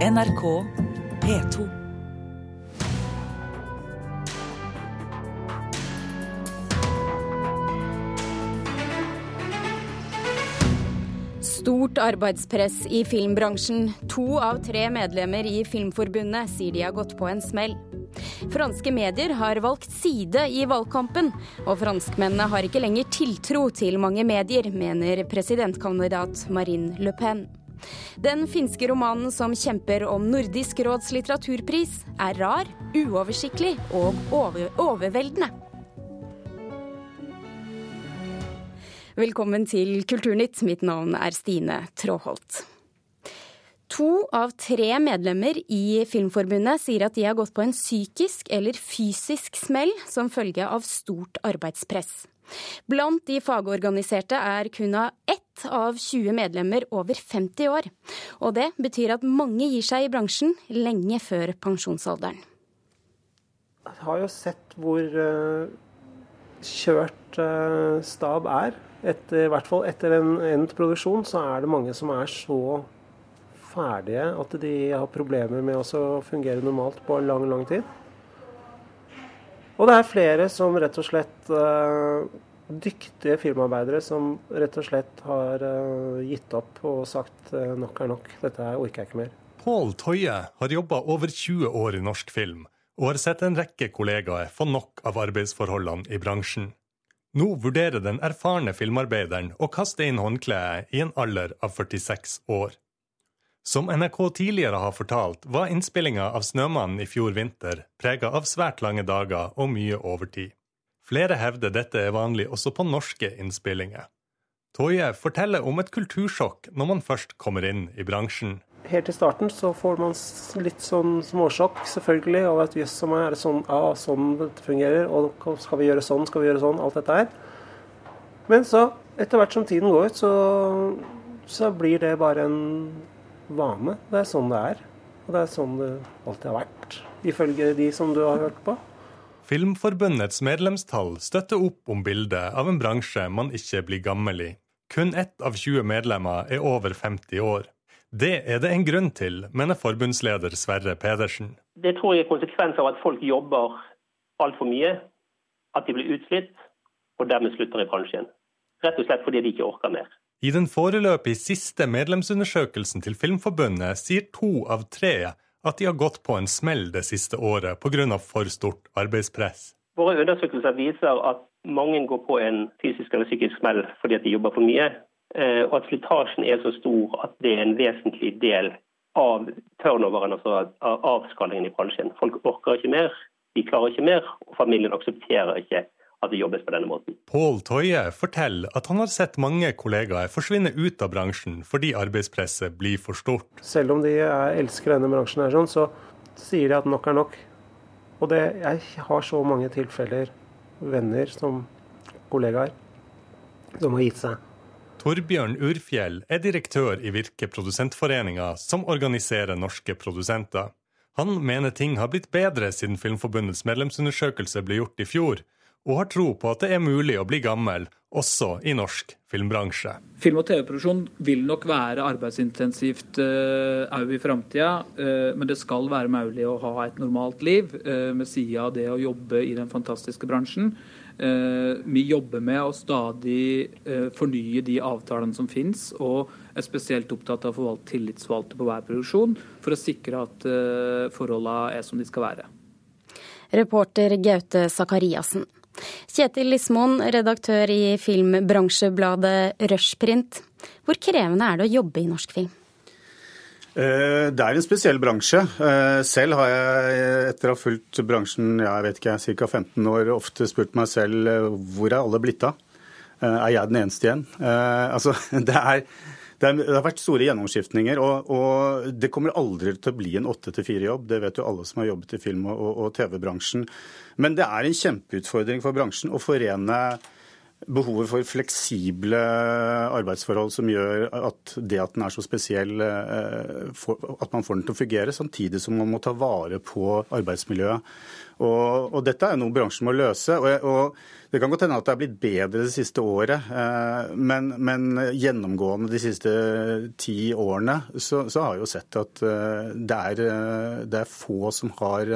NRK P2. Stort arbeidspress i filmbransjen. To av tre medlemmer i Filmforbundet sier de har gått på en smell. Franske medier har valgt side i valgkampen, og franskmennene har ikke lenger tiltro til mange medier, mener presidentkandidat Marine Le Pen. Den finske romanen som kjemper om Nordisk råds litteraturpris, er rar, uoversiktlig og over overveldende. Velkommen til Kulturnytt. Mitt navn er Stine Tråholt. To av tre medlemmer i Filmforbundet sier at de har gått på en psykisk eller fysisk smell som følge av stort arbeidspress. Blant de fagorganiserte er kun av ett av 20 medlemmer over 50 år. Og det betyr at mange gir seg i bransjen lenge før pensjonsalderen. Jeg har jo sett hvor uh, kjørt uh, stab er. Etter, I hvert fall etter en endt produksjon så er det mange som er så ferdige at de har problemer med å fungere normalt på lang, lang tid. Og det er flere som rett og slett uh, Dyktige filmarbeidere som rett og slett har uh, gitt opp og sagt uh, nok er nok, dette orker jeg ikke mer. Pål Tøye har jobba over 20 år i norsk film, og har sett en rekke kollegaer få nok av arbeidsforholdene i bransjen. Nå vurderer den erfarne filmarbeideren å kaste inn håndkleet i en alder av 46 år. Som NRK tidligere har fortalt, var innspillinga av 'Snømannen' i fjor vinter prega av svært lange dager og mye overtid. Flere hevder dette er vanlig også på norske innspillinger. Toje forteller om et kultursjokk når man først kommer inn i bransjen. Helt i starten så får man litt sånn småsjokk, selvfølgelig, over at jøss, som er det sånn, ja, sånn dette fungerer, og skal vi gjøre sånn, skal vi gjøre sånn, alt dette her. Men så, etter hvert som tiden går ut, så, så blir det bare en vane. Det er sånn det er. Og det er sånn det alltid har vært, ifølge de som du har hørt på. Filmforbundets medlemstall støtter opp om bildet av en bransje man ikke blir gammel i. Kun ett av 20 medlemmer er over 50 år. Det er det en grunn til, mener forbundsleder Sverre Pedersen. Det tror jeg er konsekvens av at folk jobber altfor mye, at de blir utslitt, og dermed slutter i bransjen. Rett og slett fordi de ikke orker mer. I den foreløpig siste medlemsundersøkelsen til Filmforbundet sier to av tre at de har gått på en smell det siste året pga. for stort arbeidspress. Våre undersøkelser viser at mange går på en fysisk eller psykisk smell fordi de jobber for mye, eh, og at slitasjen er så stor at det er en vesentlig del av turnoveren, altså avskallingen i bransjen. Folk orker ikke mer, de klarer ikke mer, og familien aksepterer ikke at det jobbes på denne måten. Pål Toje forteller at han har sett mange kollegaer forsvinne ut av bransjen fordi arbeidspresset blir for stort. Selv om de elsker denne bransjen, her, sånn, så sier de at nok er nok. Og det, jeg har så mange tilfeller, venner som kollegaer, som har gitt seg. Torbjørn Urfjell er direktør i Virke Produsentforeninga, som organiserer norske produsenter. Han mener ting har blitt bedre siden Filmforbundets medlemsundersøkelse ble gjort i fjor, og har tro på at det er mulig å bli gammel også i norsk filmbransje. Film- og TV-produksjon vil nok være arbeidsintensivt òg uh, i framtida, uh, men det skal være mulig å ha et normalt liv uh, med sida av det å jobbe i den fantastiske bransjen. vi jobber med å stadig fornye de avtalene som finnes, og er spesielt opptatt av å forvalte tillitsvalgte på hver produksjon for å sikre at forholdene er som de skal være. Reporter Gaute Sakariassen. Kjetil Lismoen, redaktør i filmbransjebladet Rushprint. Hvor krevende er det å jobbe i norsk film? Eh, det er en spesiell bransje. Eh, selv har jeg, etter å ha fulgt bransjen jeg vet ikke, ca. 15 år, ofte spurt meg selv eh, hvor er alle blitt av? Er jeg den eneste igjen? Altså, det er det, har vært store gjennomskiftninger, og, og, det kommer aldri til å bli en åtte til fire-jobb. Det vet jo alle som har jobbet i film- og, og TV-bransjen. Men det er en kjempeutfordring for bransjen å forene behovet for fleksible arbeidsforhold som gjør at det at den er så spesiell, eh, at man får den til å fungere, samtidig som man må ta vare på arbeidsmiljøet. Og, og dette er noe bransjen må løse. Og, og, Det kan godt hende at det er blitt bedre det siste året, eh, men, men gjennomgående de siste ti årene så, så har jeg jo sett at eh, det er, det er få som har,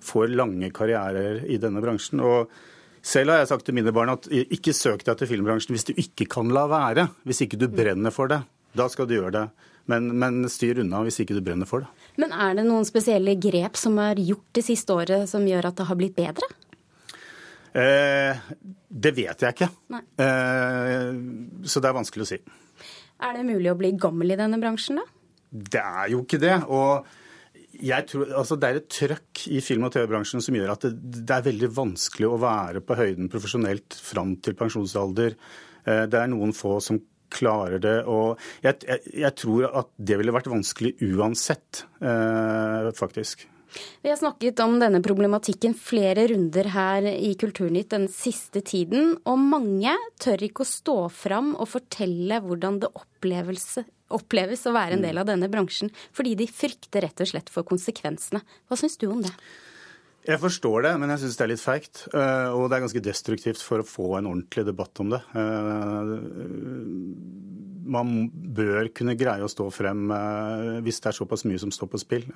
får lange karrierer i denne bransjen. og selv har jeg sagt til mine barn at ikke søk deg til filmbransjen hvis du ikke kan la være. Hvis ikke du brenner for det. Da skal du gjøre det. Men, men styr unna hvis ikke du brenner for det. Men er det noen spesielle grep som er gjort det siste året som gjør at det har blitt bedre? Eh, det vet jeg ikke. Eh, så det er vanskelig å si. Er det mulig å bli gammel i denne bransjen, da? Det er jo ikke det. og jeg tror, altså Det er et trøkk i film- og TV-bransjen som gjør at det, det, er veldig vanskelig å være på høyden profesjonelt fram til pensjonsalder. Eh, det er noen få som klarer det. og Jeg, jeg, jeg tror at det ville vært vanskelig uansett, eh, faktisk. Vi har snakket om denne problematikken flere runder her i Kulturnytt den siste tiden, og mange tør ikke å stå fram og fortelle hvordan det oppleves å være en del av denne bransjen, fordi de frykter rett og slett for konsekvensene. Hva syns du om det? Jeg forstår det, men jeg syns det er litt feigt. Eh, og det er ganske destruktivt for å få en ordentlig debatt om det. Eh, man bør kunne greie å stå frem eh, hvis det er såpass mye som står på spill.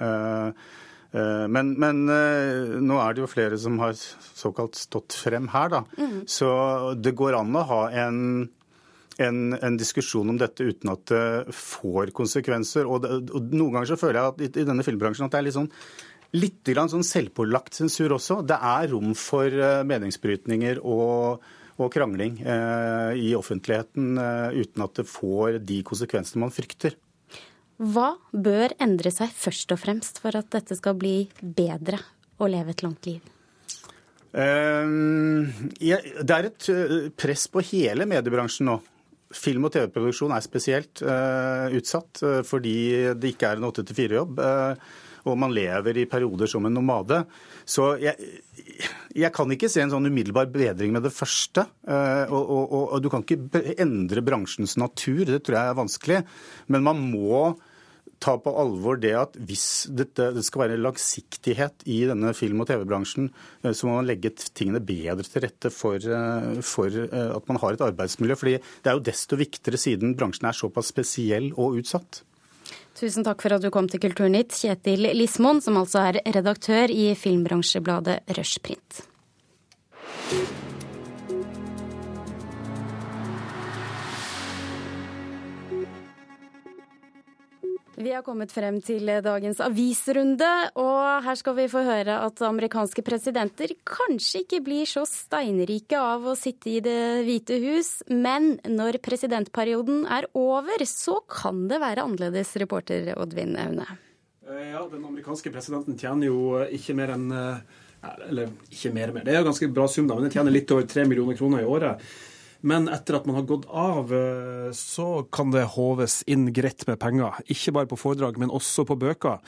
Men, men, nå er det jo flere som har såkalt stått frem her, da. Mm. Så det går an å ha en en, en, diskusjon om dette uten at det får konsekvenser. Og, det, og Noen ganger så føler jeg at i, i denne filmbransjen at det er litt sånn litt sånn selvpålagt sensur også. Det er rom for uh, meningsbrytninger og, og krangling eh, i offentligheten eh, uten at det får de konsekvensene man frykter. Hva bør endre seg først og fremst for at dette skal bli bedre å leve et langt liv? Det er et press på hele mediebransjen nå. Film- og TV-produksjon er spesielt uh, utsatt fordi det ikke er en 8-4-jobb. Uh, eh, og man lever i perioder som en nomade. Så jeg, jeg, kan ikke se en sånn umiddelbar bedring med det første. Og, og, og, du kan ikke endre bransjens natur, det tror jeg er vanskelig. Men man må ta på alvor det at hvis dette, det skal være langsiktighet i denne film- og TV-bransjen, eh, så må man legge tingene bedre til rette for, eh, for, eh, at man har et arbeidsmiljø. fordi det er jo desto viktigere siden bransjen er såpass spesiell og utsatt. Tusen takk for at du kom til Kulturnytt, Kjetil Lismoen, som altså er redaktør i filmbransjebladet Rushprint. Vi har kommet frem til dagens avisrunde, og her skal vi få høre at amerikanske presidenter kanskje ikke blir så steinrike av å sitte i Det hvite hus, men når presidentperioden er over, så kan det være annerledes, reporter Oddvin Aune. Eh, ja, den amerikanske presidenten tjener jo ikke mer enn eh, Eller ikke mer mer, det er jo ganske bra sum, da, men den tjener litt over tre millioner kroner i året. Men etter at man har gått av, eh, så kan det håves inn greit med penger. Ikke bare på foredrag, men også på bøker.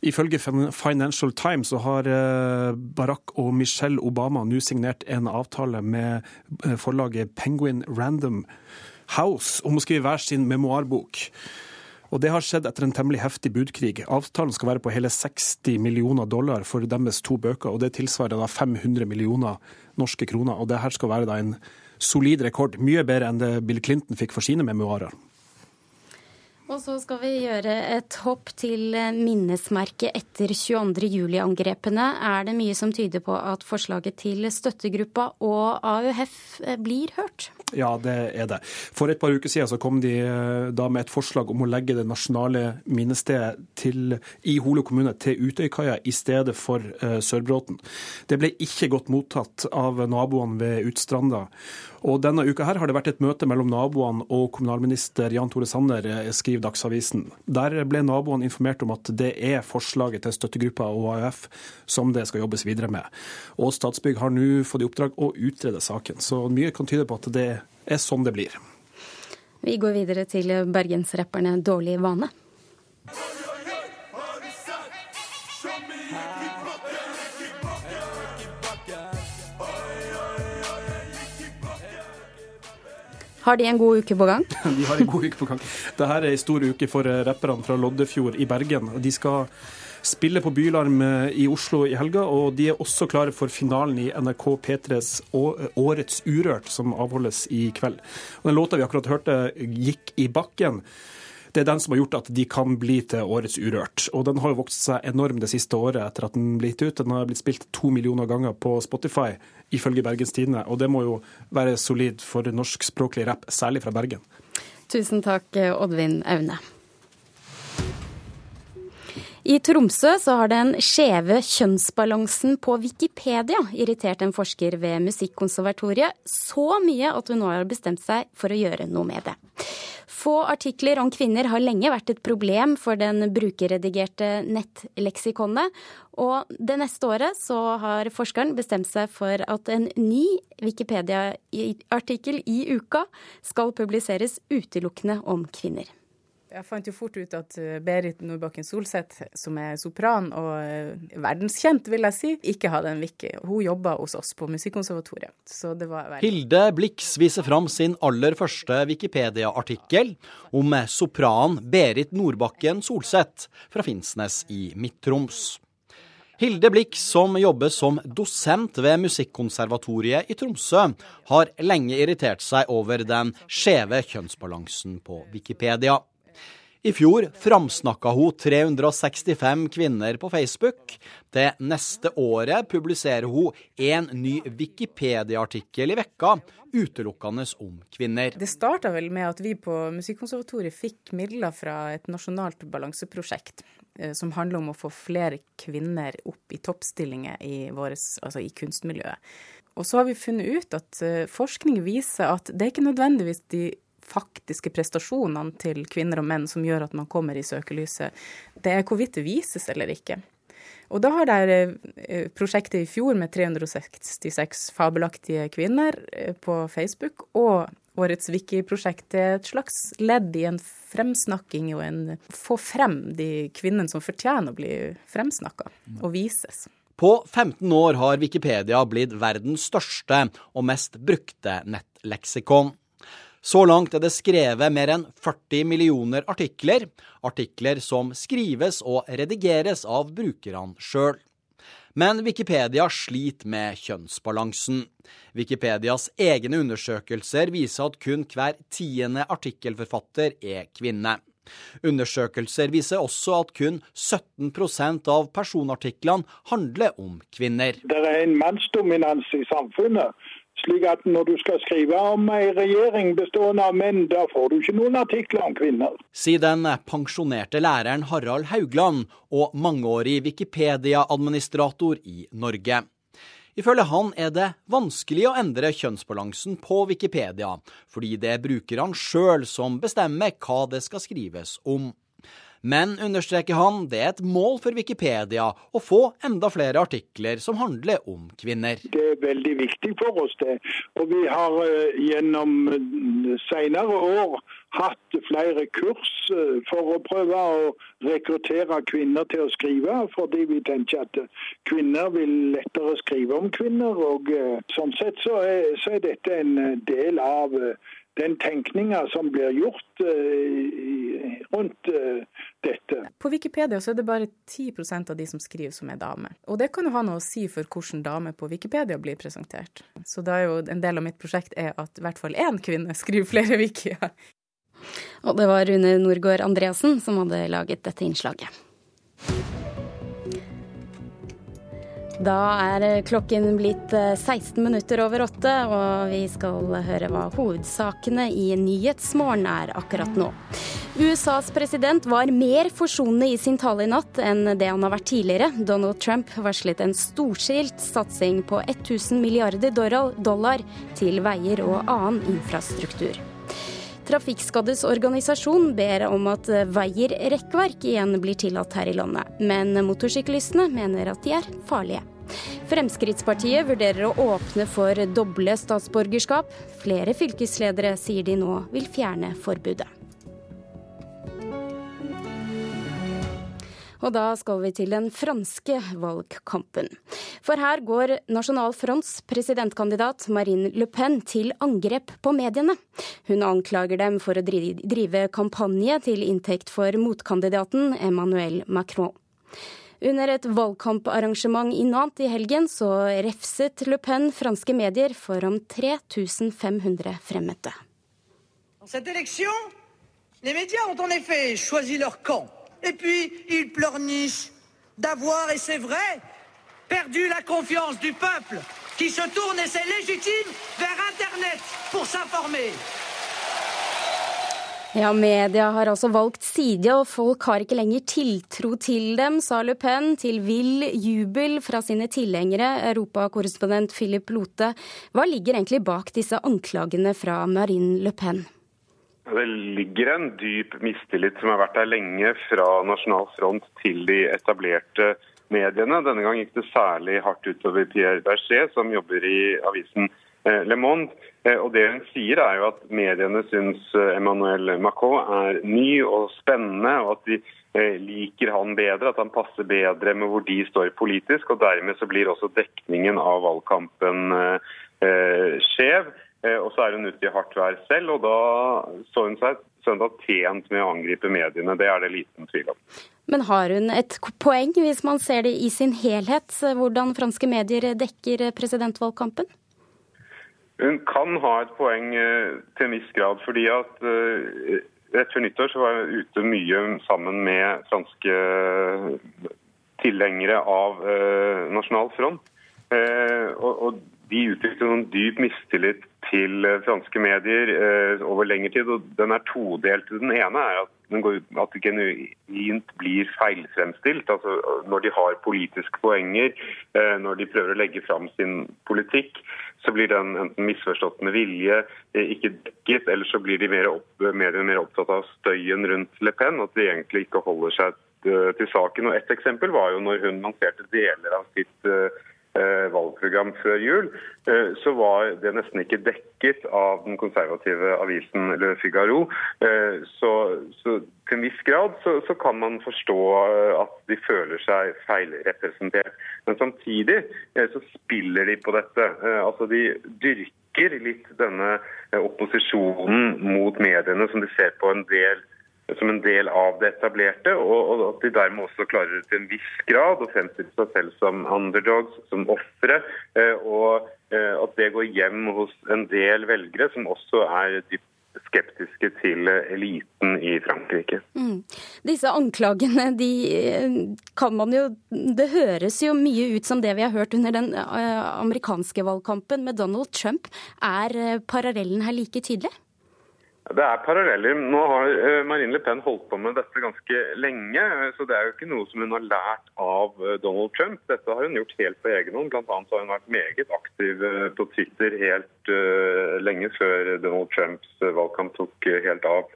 Ifølge Financial Times så har eh, Barack og Michelle Obama nå signert en avtale med eh, forlaget Penguin Random House om å skrive hver sin memoarbok. Og Det har skjedd etter en temmelig heftig budkrig. Avtalen skal være på hele 60 millioner dollar for deres to bøker, og det tilsvarer da 500 millioner norske kroner. Og det her skal være da en solid rekord. Mye bedre enn det Bill Clinton fikk for sine memoarer. Og så skal vi gjøre et hopp til minnesmerket etter 22. juli-angrepene. Er det mye som tyder på at forslaget til støttegruppa og AUF blir hørt? Ja, det er det. For et par uker siden så kom de eh, da med et forslag om å legge det nasjonale minnestedet til, i Hole kommune til Utøykaia i stedet for uh, Sørbråten. Det ble ikke godt mottatt av naboene ved Utstranda. Og Denne uka her har det vært et møte mellom naboene og kommunalminister Jan Tore Sanner, skriver Dagsavisen. Der ble naboene informert om at det er forslaget til støttegruppa og AUF som det skal jobbes videre med. Og Statsbygg har nå fått i oppdrag å utrede saken. Så mye kan tyde på at det er sånn det blir. Vi går videre til bergensrapperne Dårlig vane. Har de en god uke på gang? de har en god uke på gang. Dette er en stor uke for rapperne fra Loddefjord i Bergen. De skal spille på Bylarm i Oslo i helga, og de er også klare for finalen i NRK P3s Årets Urørt, som avholdes i kveld. Og den låta vi akkurat hørte, gikk i bakken. Det er den som har gjort at de kan bli til årets Urørt. Og den har jo vokst seg enorm det siste året etter at den ble gitt ut. Den har blitt spilt to millioner ganger på Spotify, ifølge Bergens Tidende. Og det må jo være solid for norskspråklig rapp, særlig fra Bergen. Tusen takk, Oddvin Aune. I Tromsø så har den skjeve kjønnsbalansen på Wikipedia irritert en forsker ved Musikkonservatoriet så mye at hun nå har bestemt seg for å gjøre noe med det. Få artikler om kvinner har lenge vært et problem for den brukerredigerte nettleksikonet. Og det neste året så har forskeren bestemt seg for at en ny Wikipedia-artikkel i uka skal publiseres utelukkende om kvinner. Jeg fant jo fort ut at eh, Berit Nordbakken Solseth, som er sopran og eh, verdenskjent, vil jeg si, ikke hadde en wiki. Hun jobba hos oss på Musikkonservatoriet. Så det var veldig... Hilde Blix viser fram sin aller første Wikipedia-artikkel om sopran Berit Nordbakken Solseth fra Finnsnes i Midt-Troms. Hilde Blix, som jobber som dosent ved Musikkonservatoriet i Tromsø, har lenge irritert seg over den skjeve kjønnsbalansen på Wikipedia. I fjor framsnakka hun 365 kvinner på Facebook. Det neste året publiserer hun en ny Wikipedia-artikkel i vekka, utelukkende om kvinner. Det starta vel med at vi på Musikkonservatoriet fikk midler fra et nasjonalt balanseprosjekt eh, som handler om å få flere kvinner opp i toppstillinger i, våres, altså i kunstmiljøet. Og så har vi funnet ut at eh, forskning viser at det er ikke nødvendigvis de faktiske prestasjonene til kvinner og menn som gjør at man kommer i søkelyset. Det er hvorvidt det vises eller ikke. Og da har det eh, prosjektet i fjor med 366 fabelaktige kvinner eh, på Facebook og årets Wiki-prosjekt er et slags ledd i en fremsnakking og en få frem de kvinnene som fortjener å bli fremsnakka og vises. På 15 år har Wikipedia blitt verdens største og mest brukte nettleksikon. Så langt er det skrevet mer enn 40 millioner artikler, artikler som skrives og redigeres av brukerne sjøl. Men Wikipedia sliter med kjønnsbalansen. Wikipedias egne undersøkelser viser at kun hver tiende artikkelforfatter er kvinne. Undersøkelser viser også at kun 17% av personartiklene handler om kvinner. Det er en mannsdominans i samfunnet slik at når du skal skrive om ei regjering bestående av menn, da får du ikke noen artikler om kvinner. Sier den pensjonerte læreren Harald Haugland og mangeårig Wikipedia-administrator i Norge. Ifølge han er det vanskelig å endre kjønnsbalansen på Wikipedia, fordi det er brukerne sjøl som bestemmer hva det skal skrives om. Men, understreker han, det er et mål for Wikipedia å få enda flere artikler som handler om kvinner. Det er veldig viktig for oss, det. Og vi har uh, gjennom senere år hatt flere kurs uh, for å prøve å rekruttere kvinner til å skrive, fordi vi tenker at kvinner vil lettere skrive om kvinner. og Sånn sett så er, så er dette en del av den tenkninga som blir gjort uh, rundt uh, dette. På Wikipedia så er det bare 10% av de som skriver som er damer. Og det kan jo ha noe å si for hvordan damer på Wikipedia blir presentert. Så da er jo en del av mitt prosjekt er at i hvert fall én kvinne skriver flere wikier. Og det var Rune Norgård Andreassen som hadde laget dette innslaget. Da er klokken blitt 16 eh, minutter over åtte, og vi skal høre hva hovedsakene i Nyhetsmorgen er akkurat nå. USAs president var mer forsonende i sin tale i natt enn det han har vært tidligere. Donald Trump varslet en storskilt satsing på 1000 milliarder dollar til veier og annen infrastruktur. Trafikkskaddes organisasjon ber om at veier rekkverk igjen blir tillatt her i landet, men motorsyklistene mener at de er farlige. Fremskrittspartiet vurderer å åpne for doble statsborgerskap. Flere fylkesledere sier de nå vil fjerne forbudet. Og da skal vi til den franske valgkampen. For her går Nasjonal Fronts presidentkandidat Marine Le Pen til angrep på mediene. Hun anklager dem for å drive kampanje til inntekt for motkandidaten Emmanuel Macron. Under et valgkamparrangement i Nantes i helgen så refset Le Pen franske medier for om 3500 fremmøtte. Cette élection, les médias ont en effet choisi leur camp. Et puis, ils pleurnichent d'avoir, et c'est vrai, perdu la confiance du peuple qui se tourne, et c'est légitime, vers Internet pour s'informer. Ja, media har altså valgt side, og folk har ikke lenger tiltro til dem, sa Le Pen til vill jubel fra sine tilhengere, europakorrespondent Philip Lote. Hva ligger egentlig bak disse anklagene fra Marine Le Pen? Det ligger en dyp mistillit som har vært der lenge fra Nasjonal Front til de etablerte mediene. Denne gang gikk det særlig hardt utover Pierre Berger, som jobber i avisen eh, Le Monde. Eh, og det hun sier er jo at Mediene syns eh, Emmanuel Macron er ny og spennende, og at de liker han bedre, at han passer bedre med hvor de står politisk. og Dermed så blir også dekningen av valgkampen skjev. Eh, og så er hun ute i hardt vær selv, og da så hun seg søndag tjent med å angripe mediene. Det er det liten tvil om. Men har hun et poeng, hvis man ser det i sin helhet, hvordan franske medier dekker presidentvalgkampen? Hun kan ha et poeng eh, til en viss grad, fordi at eh, rett før nyttår så var jeg ute mye sammen med franske tilhengere av Nasjonal Front. Og de uttrykte noen dyp mistillit til eh, franske medier eh, over lengre tid. og Den er todelt. Den ene er at, går, at det genuint blir feilfremstilt. altså Når de har politiske poenger, eh, når de prøver å legge fram sin politikk, så blir den enten misforstått med vilje, eh, ikke dekket, eller så blir de mer, opp, mer, mer opptatt av støyen rundt Le Pen. At de egentlig ikke holder seg eh, til saken. Og Et eksempel var jo når hun lanserte deler av sitt Eh, valgprogram før jul, eh, så var det nesten ikke dekket av den konservative avisen Le Figaro. Eh, så, så til en viss grad så, så, kan man forstå at de føler seg feilrepresentert. Men samtidig så spiller de på dette. Altså de dyrker litt denne opposisjonen mot mediene som de ser på en del som en del av det etablerte, og at de dermed også klarer til en viss grad å fremstille seg selv som underdogs, som ofre. Eh, og eh, at det går hjem hos en del velgere som også er dypt skeptiske til eliten i Frankrike. Mm. Disse anklagene, de eh, kan man jo Det høres jo mye ut som det vi har hørt under den amerikanske valgkampen med Donald Trump. Er parallellen her like tydelig? Det er paralleller. Nå har eh, Marine Le Pen holdt på med dette ganske lenge. Så det er jo ikke noe som hun har lært av eh, Donald Trump. Dette har hun gjort helt på egen hånd. Blant annet har hun vært meget aktiv eh, på Twitter helt lenge før Donald Trumps valgkamp tok helt av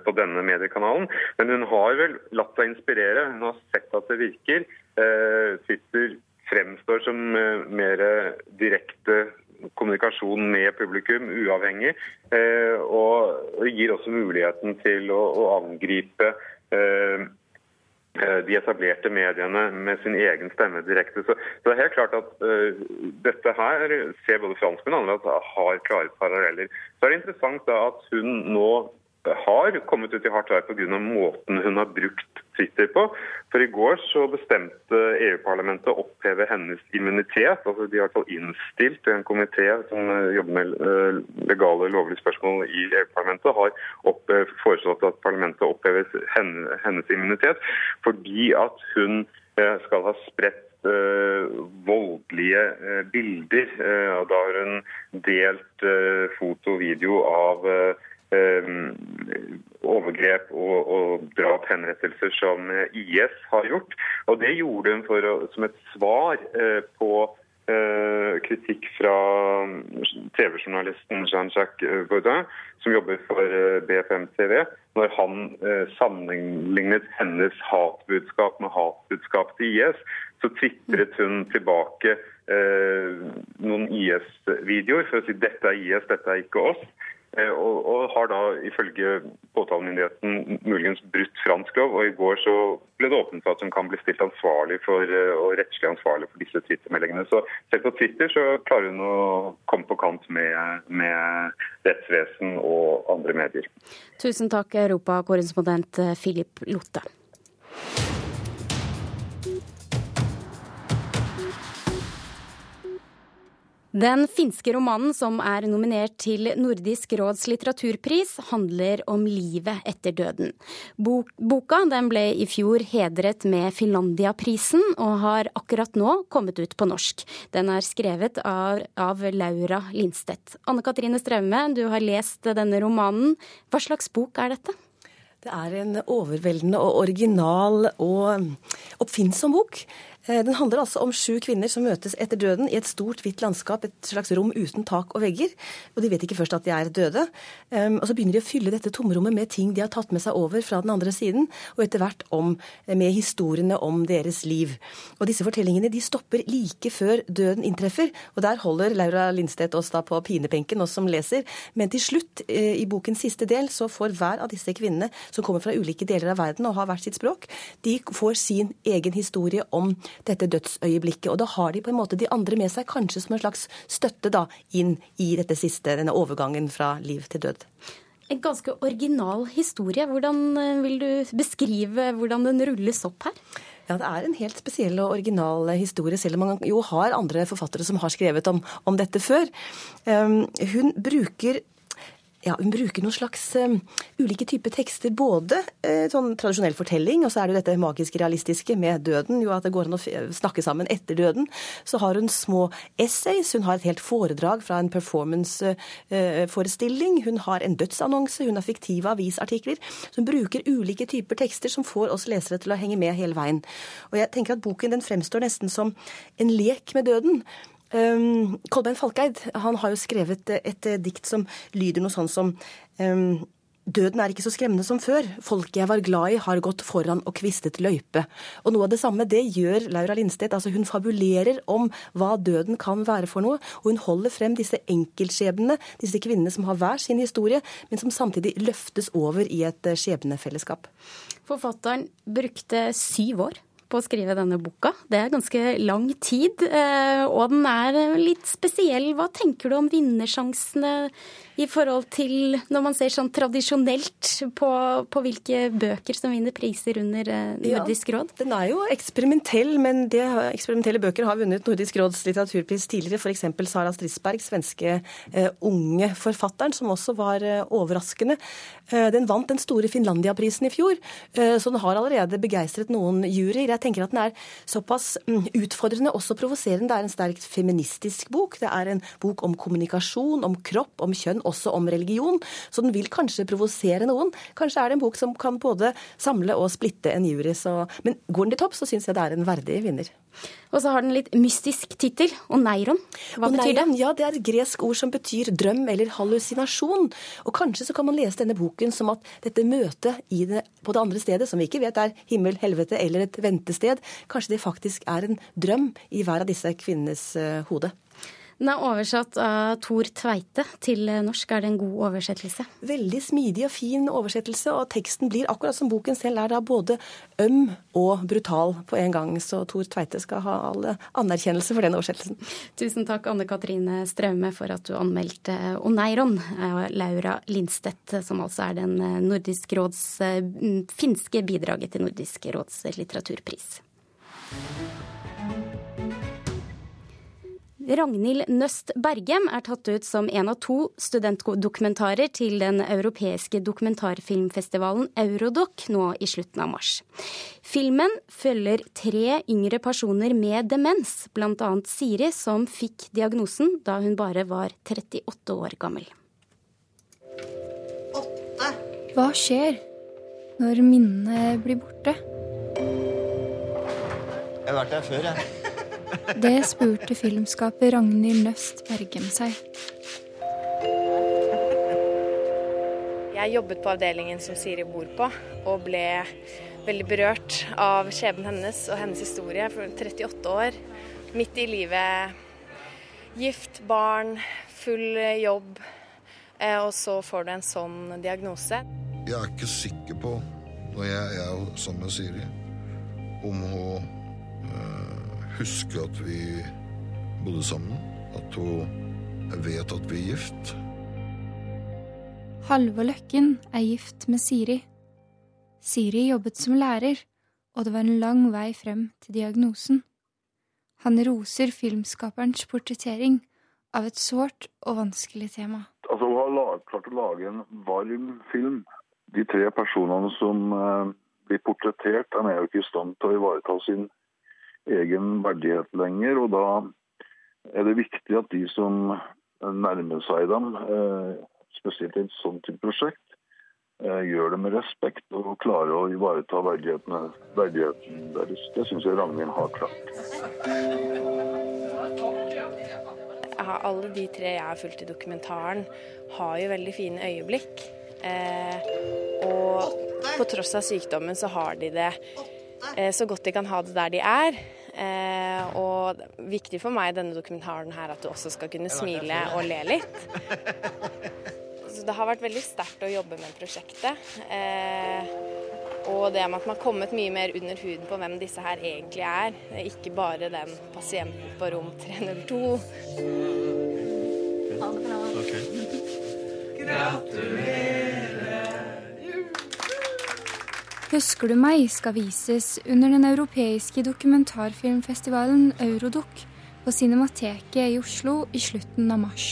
på denne mediekanalen. Men hun har vel latt seg inspirere. Hun har sett at det virker. Twitter fremstår som mer direkte kommunikasjon med publikum, uavhengig. Eh, og gir også muligheten til å, å angripe eh, eh, de etablerte mediene med sin egen stemme direkte. Så, det er helt klart at uh, dette her ser både franskmenn og andre at har klare paralleller. Så er det interessant da at hun nå har kommet ut i hardt vær pga. måten hun har brukt Twitter på. For i går så bestemte EU-parlamentet å oppheve hennes immunitet. altså De har innstilt en komité som eh, jobber med eh, legale lovlige spørsmål i EU-parlamentet, har opp, eh, foreslått at parlamentet oppheves hennes immunitet fordi at hun skal ha spredt voldelige bilder. og da har hun delt foto og video av overgrep og, og drap, henrettelser, som IS har gjort. Og Det gjorde hun for som et svar eh, på eh, kritikk fra TV-journalisten Jean-Jacques Baudin, som jobber for BFM TV, når han sammenlignet hennes hatbudskap med hatbudskap til IS. Så tvitret hun tilbake noen IS-videoer for å si dette er IS, dette er ikke oss. Eh, og, og, har da ifølge påtalemyndigheten muligens brutt fransk lov. Og i går så ble det åpnet for at hun kan bli stilt ansvarlig for, eh, og rettslig ansvarlig for disse Twitter-meldingene. Så selv på Twitter så klarer hun å komme på kant med, med rettsvesen og andre medier. Tusen takk, europakorrespondent Philip Lotte. Den finske romanen som er nominert til Nordisk råds litteraturpris, handler om livet etter døden. Boka ble i fjor hedret med Finlandia-prisen, og har akkurat nå kommet ut på norsk. Den er skrevet av, av Laura Lindstedt. Anne Katrine Straume, du har lest denne romanen. Hva slags bok er dette? Det er en overveldende og original og oppfinnsom bok. Eh, den handler altså om sju kvinner som møtes etter døden i et stort, hvitt landskap, et slags rom uten tak og vegger. Og de vet ikke først at de er døde. Ehm, og så begynner de å fylle dette tomrommet med ting de har tatt med seg over fra den andre siden, og etter hvert om, eh, med historiene om deres liv. Og disse fortellingene de stopper like før døden inntreffer, og der holder Laura Lindstedt oss da på pinebenken, oss som leser. Men til slutt, eh, i bokens siste del, så får hver av disse kvinnene, som kommer fra ulike deler av verden og har hvert sitt språk, de får sin egen historie om dette dødsøyeblikket. Og da har de på en måte de andre med seg, kanskje som en slags støtte da, inn i dette siste, denne overgangen fra liv til død. En ganske original historie. Hvordan eh, vil du beskrive hvordan den rulles opp her? Ja, Det er en helt spesiell og original historie, selv om man jo har andre forfattere som har skrevet om, om dette før. Um, hun bruker ja, Hun bruker noen slags uh, ulike typer tekster. Både uh, sånn tradisjonell fortelling, og så er det jo dette magisk realistiske med døden. jo At det går an å snakke sammen etter døden. Så har hun små essays. Hun har et helt foredrag fra en performanceforestilling. Uh, hun har en dødsannonse. Hun har fiktive avisartikler. Så hun bruker ulike typer tekster som får oss lesere til å henge med hele veien. Og jeg tenker at Boken den fremstår nesten som en lek med døden. Um, Kolbein Falkeid han har jo skrevet et, et dikt som lyder noe sånn som um, Døden er ikke så skremmende som før. Folket jeg var glad i, har gått foran og kvistet løype. Og noe av det samme det gjør Laura Lindstedt. Altså hun fabulerer om hva døden kan være for noe. Og hun holder frem disse enkeltskjebnene, disse kvinnene som har hver sin historie, men som samtidig løftes over i et skjebnefellesskap. Forfatteren brukte syv år på å skrive denne boka. Det er ganske lang tid, eh, og den er litt spesiell. Hva tenker du om vinnersjansene i forhold til når man ser sånn tradisjonelt på, på hvilke bøker som vinner priser under eh, Nordisk råd? Ja, den er jo eksperimentell, men de eksperimentelle bøker har vunnet Nordisk råds litteraturpris tidligere. F.eks. Sara Stridsberg, svenske uh, unge forfatteren, som også var uh, overraskende. Uh, den vant den store Finlandia-prisen i fjor, så den har allerede begeistret noen juryer. Jeg tenker at den er såpass um, utfordrende, også provoserende. Det er en sterkt feministisk bok. Det er en bok om kommunikasjon, om kropp, om kjønn også om religion, så den vil kanskje provosere noen. Kanskje er det en bok som kan både samle og splitte en jury. Så, men går den til topp, så syns jeg det er en verdig vinner. Og så har den litt mystisk tittel, oneiron. Hva oneiron, betyr det? Ja, Det er et gresk ord som betyr drøm eller hallusinasjon. Og kanskje så kan man lese denne boken som at dette møtet det, på det andre stedet, som vi ikke vet er himmel, helvete eller et ventested, kanskje det faktisk er en drøm i hver av disse kvinnenes uh, hode. Den er oversatt av Tor Tveite til norsk. Er det en god oversettelse? Veldig smidig og fin oversettelse, og teksten blir akkurat som boken selv er da både øm og brutal på en gang. Så Tor Tveite skal ha all anerkjennelse for den oversettelsen. Tusen takk, Anne Katrine Straume, for at du anmeldte Oneiron. Laura Lindstedt, som altså er den Nordisk råds finske bidraget til Nordisk råds litteraturpris. Ragnhild Nøst Bergem er tatt ut som en av to studentdokumentarer til den europeiske dokumentarfilmfestivalen Eurodoc nå i slutten av mars. Filmen følger tre yngre personer med demens, bl.a. Siri, som fikk diagnosen da hun bare var 38 år gammel. Åtte. Hva skjer når minnene blir borte? Jeg har vært der før, jeg. Det spurte filmskaper Ragnhild Nøst Bergem seg. Jeg jobbet på avdelingen som Siri bor på, og ble veldig berørt av skjebnen hennes og hennes historie. For 38 år, midt i livet. Gift, barn, full jobb. og så får du en sånn diagnose. Jeg er ikke sikker på, når jeg er sammen med Siri, om hun øh, husker at vi bodde sammen. At hun vet at vi er gift. Halvor Løkken er gift med Siri. Siri jobbet som lærer, og det var en lang vei frem til diagnosen. Han roser filmskaperens portrettering av et sårt og vanskelig tema. Altså, Hun har lag, klart å lage en varm film. De tre personene som eh, blir portrettert, de er jo ikke i stand til å ivareta sin egen verdighet lenger. og Da er det viktig at de som nærmer seg dem, eh, spesielt i et sånt prosjekt, eh, gjør det med respekt og klarer å ivareta verdigheten, deres. Det syns jeg Ragnhild har klart. Alle de tre jeg har fulgt i dokumentaren, har jo veldig fine øyeblikk. Eh, og på tross av sykdommen så har de det så godt de kan ha det der de er. Eh, og viktig for meg i denne dokumentaren her at du også skal kunne smile og le litt. Så det har vært veldig sterkt å jobbe med prosjektet. Eh, og det med at man har kommet mye mer under huden på hvem disse her egentlig er. Ikke bare den pasienten på rom 302. Okay. Husker du meg skal vises under den europeiske dokumentarfilmfestivalen Eurodoc på Cinemateket i Oslo i slutten av mars.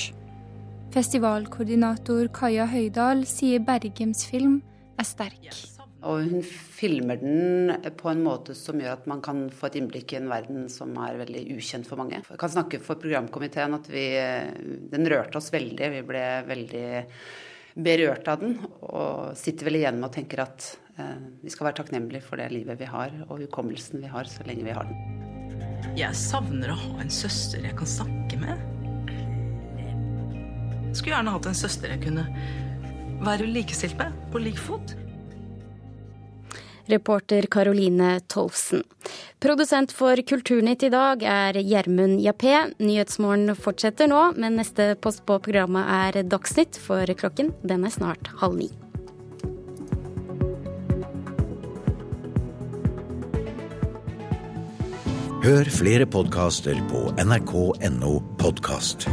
Festivalkoordinator Kaja Høydahl sier Bergems film er sterk. Og hun filmer den på en måte som gjør at man kan få et innblikk i en verden som er veldig ukjent for mange. Jeg kan snakke for programkomiteen at vi, den rørte oss veldig. Vi ble veldig berørt av den, og sitter vel igjen med og tenker at eh, vi skal være takknemlige for det livet vi har, og hukommelsen vi har, så lenge vi har den. Jeg savner å ha en søster jeg kan snakke med. Jeg skulle gjerne hatt en søster jeg kunne være likestilt med, på lik fot. Reporter Caroline Tolfsen. Produsent for Kulturnytt i dag er Gjermund Jappé. Nyhetsmorgen fortsetter nå, men neste post på programmet er Dagsnytt, for klokken den er snart halv ni. Hør flere podkaster på nrk.no podkast.